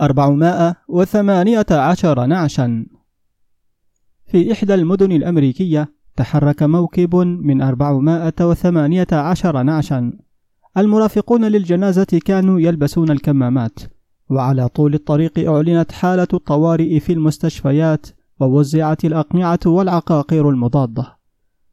418 نعشا. في إحدى المدن الأمريكية تحرك موكب من 418 نعشا. المرافقون للجنازة كانوا يلبسون الكمامات وعلى طول الطريق أعلنت حالة الطوارئ في المستشفيات ووزعت الأقنعة والعقاقير المضادة.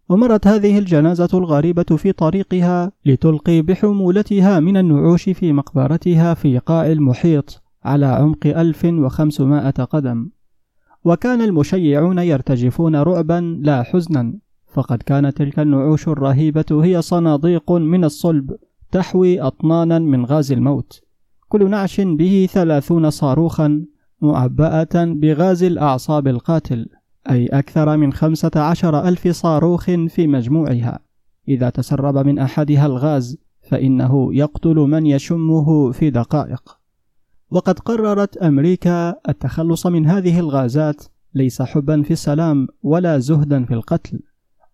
ومرت هذه الجنازة الغريبة في طريقها لتلقي بحمولتها من النعوش في مقبرتها في قاع المحيط. على عمق 1500 قدم. وكان المشيعون يرتجفون رعبا لا حزنا. فقد كانت تلك النعوش الرهيبة هي صناديق من الصلب تحوي أطنانا من غاز الموت. كل نعش به ثلاثون صاروخا معبأة بغاز الأعصاب القاتل أي أكثر من خمسة عشر ألف صاروخ في مجموعها. إذا تسرب من أحدها الغاز فإنه يقتل من يشمه في دقائق. وقد قررت أمريكا التخلص من هذه الغازات ليس حبا في السلام ولا زهدا في القتل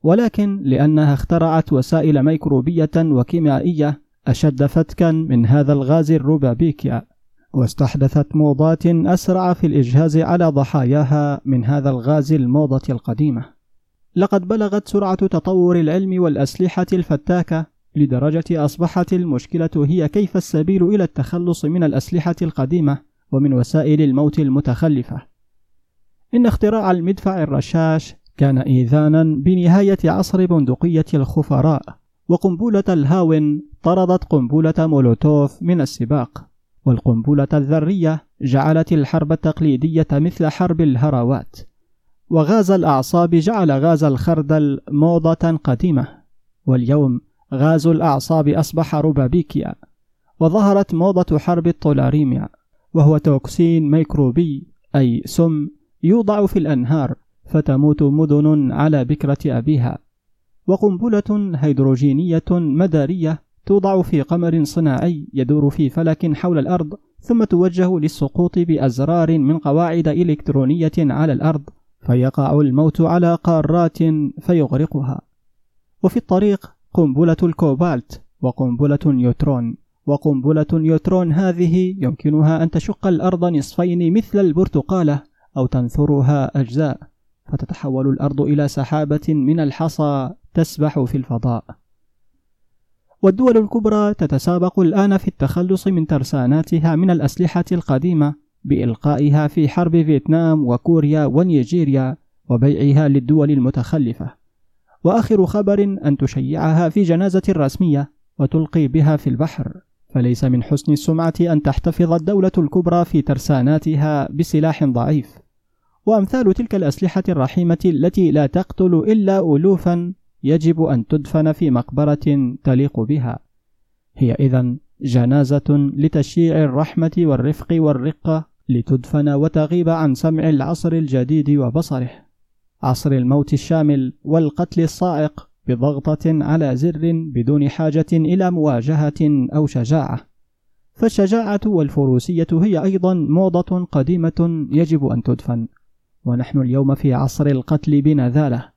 ولكن لأنها اخترعت وسائل ميكروبية وكيميائية أشد فتكا من هذا الغاز الربابيكيا واستحدثت موضات أسرع في الإجهاز على ضحاياها من هذا الغاز الموضة القديمة. لقد بلغت سرعة تطور العلم والأسلحة الفتاكة لدرجة أصبحت المشكلة هي كيف السبيل إلى التخلص من الأسلحة القديمة ومن وسائل الموت المتخلفة. إن اختراع المدفع الرشاش كان إيذانا بنهاية عصر بندقية الخفراء وقنبلة الهاون طردت قنبلة مولوتوف من السباق والقنبلة الذرية جعلت الحرب التقليدية مثل حرب الهروات وغاز الأعصاب جعل غاز الخردل موضة قديمة واليوم غاز الأعصاب أصبح ربابيكيا وظهرت موضة حرب الطولاريميا وهو توكسين ميكروبي أي سم يوضع في الأنهار فتموت مدن على بكرة أبيها وقنبلة هيدروجينية مدارية توضع في قمر صناعي يدور في فلك حول الأرض ثم توجه للسقوط بأزرار من قواعد إلكترونية على الأرض فيقع الموت على قارات فيغرقها. وفي الطريق قنبلة الكوبالت وقنبلة نيوترون وقنبلة نيوترون هذه يمكنها أن تشق الأرض نصفين مثل البرتقالة أو تنثرها أجزاء فتتحول الأرض إلى سحابة من الحصى تسبح في الفضاء. والدول الكبرى تتسابق الآن في التخلص من ترساناتها من الأسلحة القديمة بإلقائها في حرب فيتنام وكوريا ونيجيريا وبيعها للدول المتخلفة. وآخر خبر أن تشيعها في جنازة رسمية وتلقي بها في البحر. فليس من حسن السمعة أن تحتفظ الدولة الكبرى في ترساناتها بسلاح ضعيف. وأمثال تلك الأسلحة الرحيمة التي لا تقتل إلا ألوفا يجب أن تدفن في مقبرة تليق بها. هي إذا جنازة لتشييع الرحمة والرفق والرقة لتدفن وتغيب عن سمع العصر الجديد وبصره. عصر الموت الشامل والقتل الصاعق بضغطة على زر بدون حاجة إلى مواجهة أو شجاعة. فالشجاعة والفروسية هي أيضا موضة قديمة يجب أن تدفن. ونحن اليوم في عصر القتل بنذالة.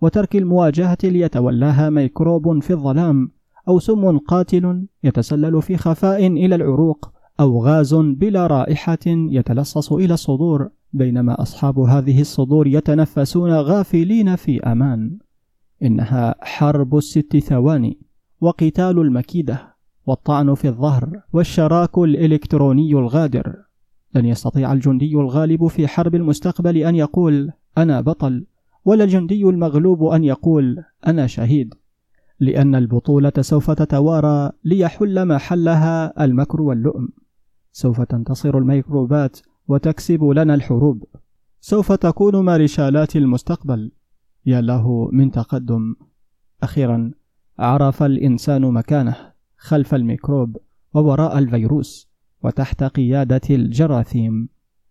وترك المواجهة ليتولاها ميكروب في الظلام أو سم قاتل يتسلل في خفاء إلى العروق أو غاز بلا رائحة يتلصص إلى الصدور. بينما أصحاب هذه الصدور يتنفسون غافلين في أمان. إنها حرب الست ثواني وقتال المكيدة والطعن في الظهر والشراك الإلكتروني الغادر. لن يستطيع الجندي الغالب في حرب المستقبل أن يقول أنا بطل ولا الجندي المغلوب أن يقول أنا شهيد لأن البطولة سوف تتوارى ليحل محلها المكر واللؤم. سوف تنتصر الميكروبات وتكسب لنا الحروب. سوف تكون مارشالات المستقبل. يا له من تقدم. أخيرا عرف الإنسان مكانه خلف الميكروب ووراء الفيروس وتحت قيادة الجراثيم.